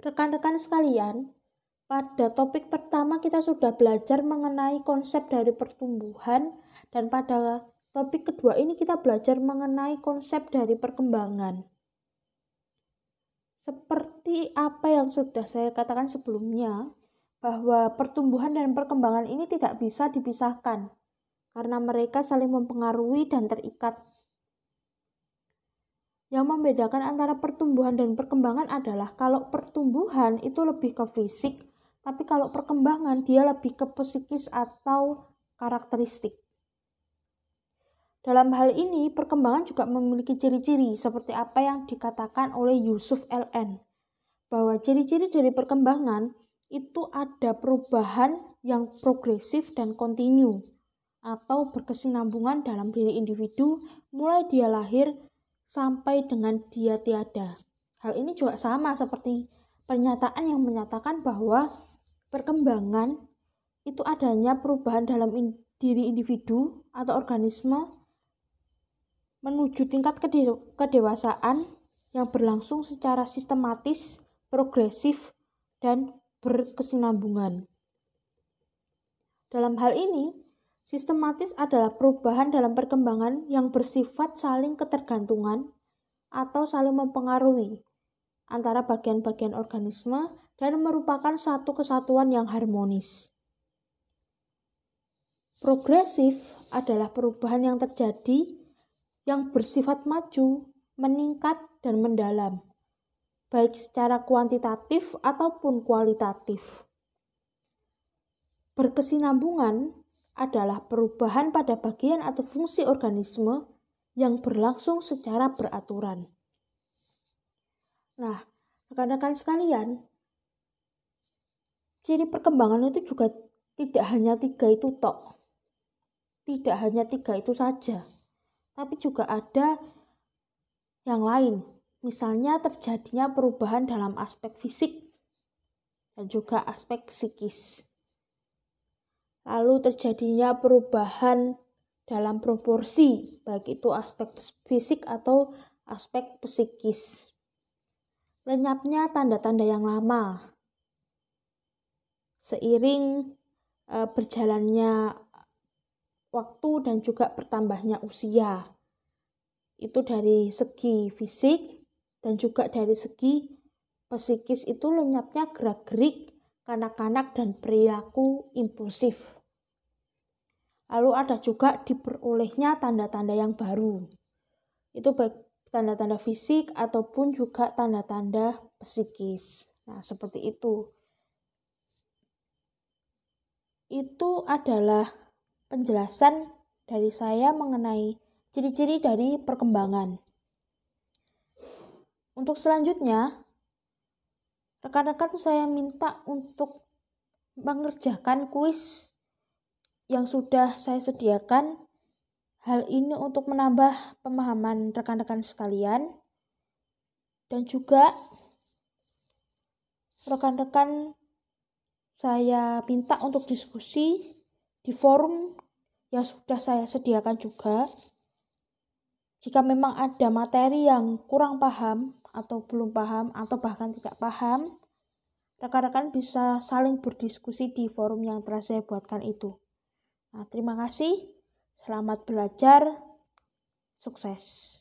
Rekan-rekan sekalian, pada topik pertama kita sudah belajar mengenai konsep dari pertumbuhan dan pada topik kedua ini kita belajar mengenai konsep dari perkembangan. Seperti apa yang sudah saya katakan sebelumnya, bahwa pertumbuhan dan perkembangan ini tidak bisa dipisahkan karena mereka saling mempengaruhi dan terikat. Yang membedakan antara pertumbuhan dan perkembangan adalah kalau pertumbuhan itu lebih ke fisik, tapi kalau perkembangan dia lebih ke psikis atau karakteristik. Dalam hal ini, perkembangan juga memiliki ciri-ciri seperti apa yang dikatakan oleh Yusuf LN, bahwa ciri-ciri dari perkembangan itu ada perubahan yang progresif dan kontinu atau berkesinambungan dalam diri individu mulai dia lahir sampai dengan dia tiada. Hal ini juga sama seperti pernyataan yang menyatakan bahwa perkembangan itu adanya perubahan dalam in, diri individu atau organisme menuju tingkat kede, kedewasaan yang berlangsung secara sistematis, progresif, dan berkesinambungan. Dalam hal ini, sistematis adalah perubahan dalam perkembangan yang bersifat saling ketergantungan atau saling mempengaruhi antara bagian-bagian organisme dan merupakan satu kesatuan yang harmonis. Progresif adalah perubahan yang terjadi yang bersifat maju, meningkat, dan mendalam, baik secara kuantitatif ataupun kualitatif. Berkesinambungan adalah perubahan pada bagian atau fungsi organisme yang berlangsung secara beraturan. Nah, rekan-rekan sekalian, ciri perkembangan itu juga tidak hanya tiga itu tok. Tidak hanya tiga itu saja. Tapi juga ada yang lain. Misalnya terjadinya perubahan dalam aspek fisik dan juga aspek psikis. Lalu terjadinya perubahan dalam proporsi, baik itu aspek fisik atau aspek psikis. Lenyapnya tanda-tanda yang lama, seiring e, berjalannya waktu dan juga bertambahnya usia. Itu dari segi fisik dan juga dari segi psikis itu lenyapnya gerak-gerik kanak-kanak dan perilaku impulsif. Lalu ada juga diperolehnya tanda-tanda yang baru. Itu tanda-tanda fisik ataupun juga tanda-tanda psikis. Nah, seperti itu itu adalah penjelasan dari saya mengenai ciri-ciri dari perkembangan. Untuk selanjutnya, rekan-rekan saya minta untuk mengerjakan kuis yang sudah saya sediakan. Hal ini untuk menambah pemahaman rekan-rekan sekalian dan juga rekan-rekan saya minta untuk diskusi di forum yang sudah saya sediakan juga. Jika memang ada materi yang kurang paham atau belum paham atau bahkan tidak paham, rekan-rekan bisa saling berdiskusi di forum yang telah saya buatkan itu. Nah, terima kasih. Selamat belajar. Sukses.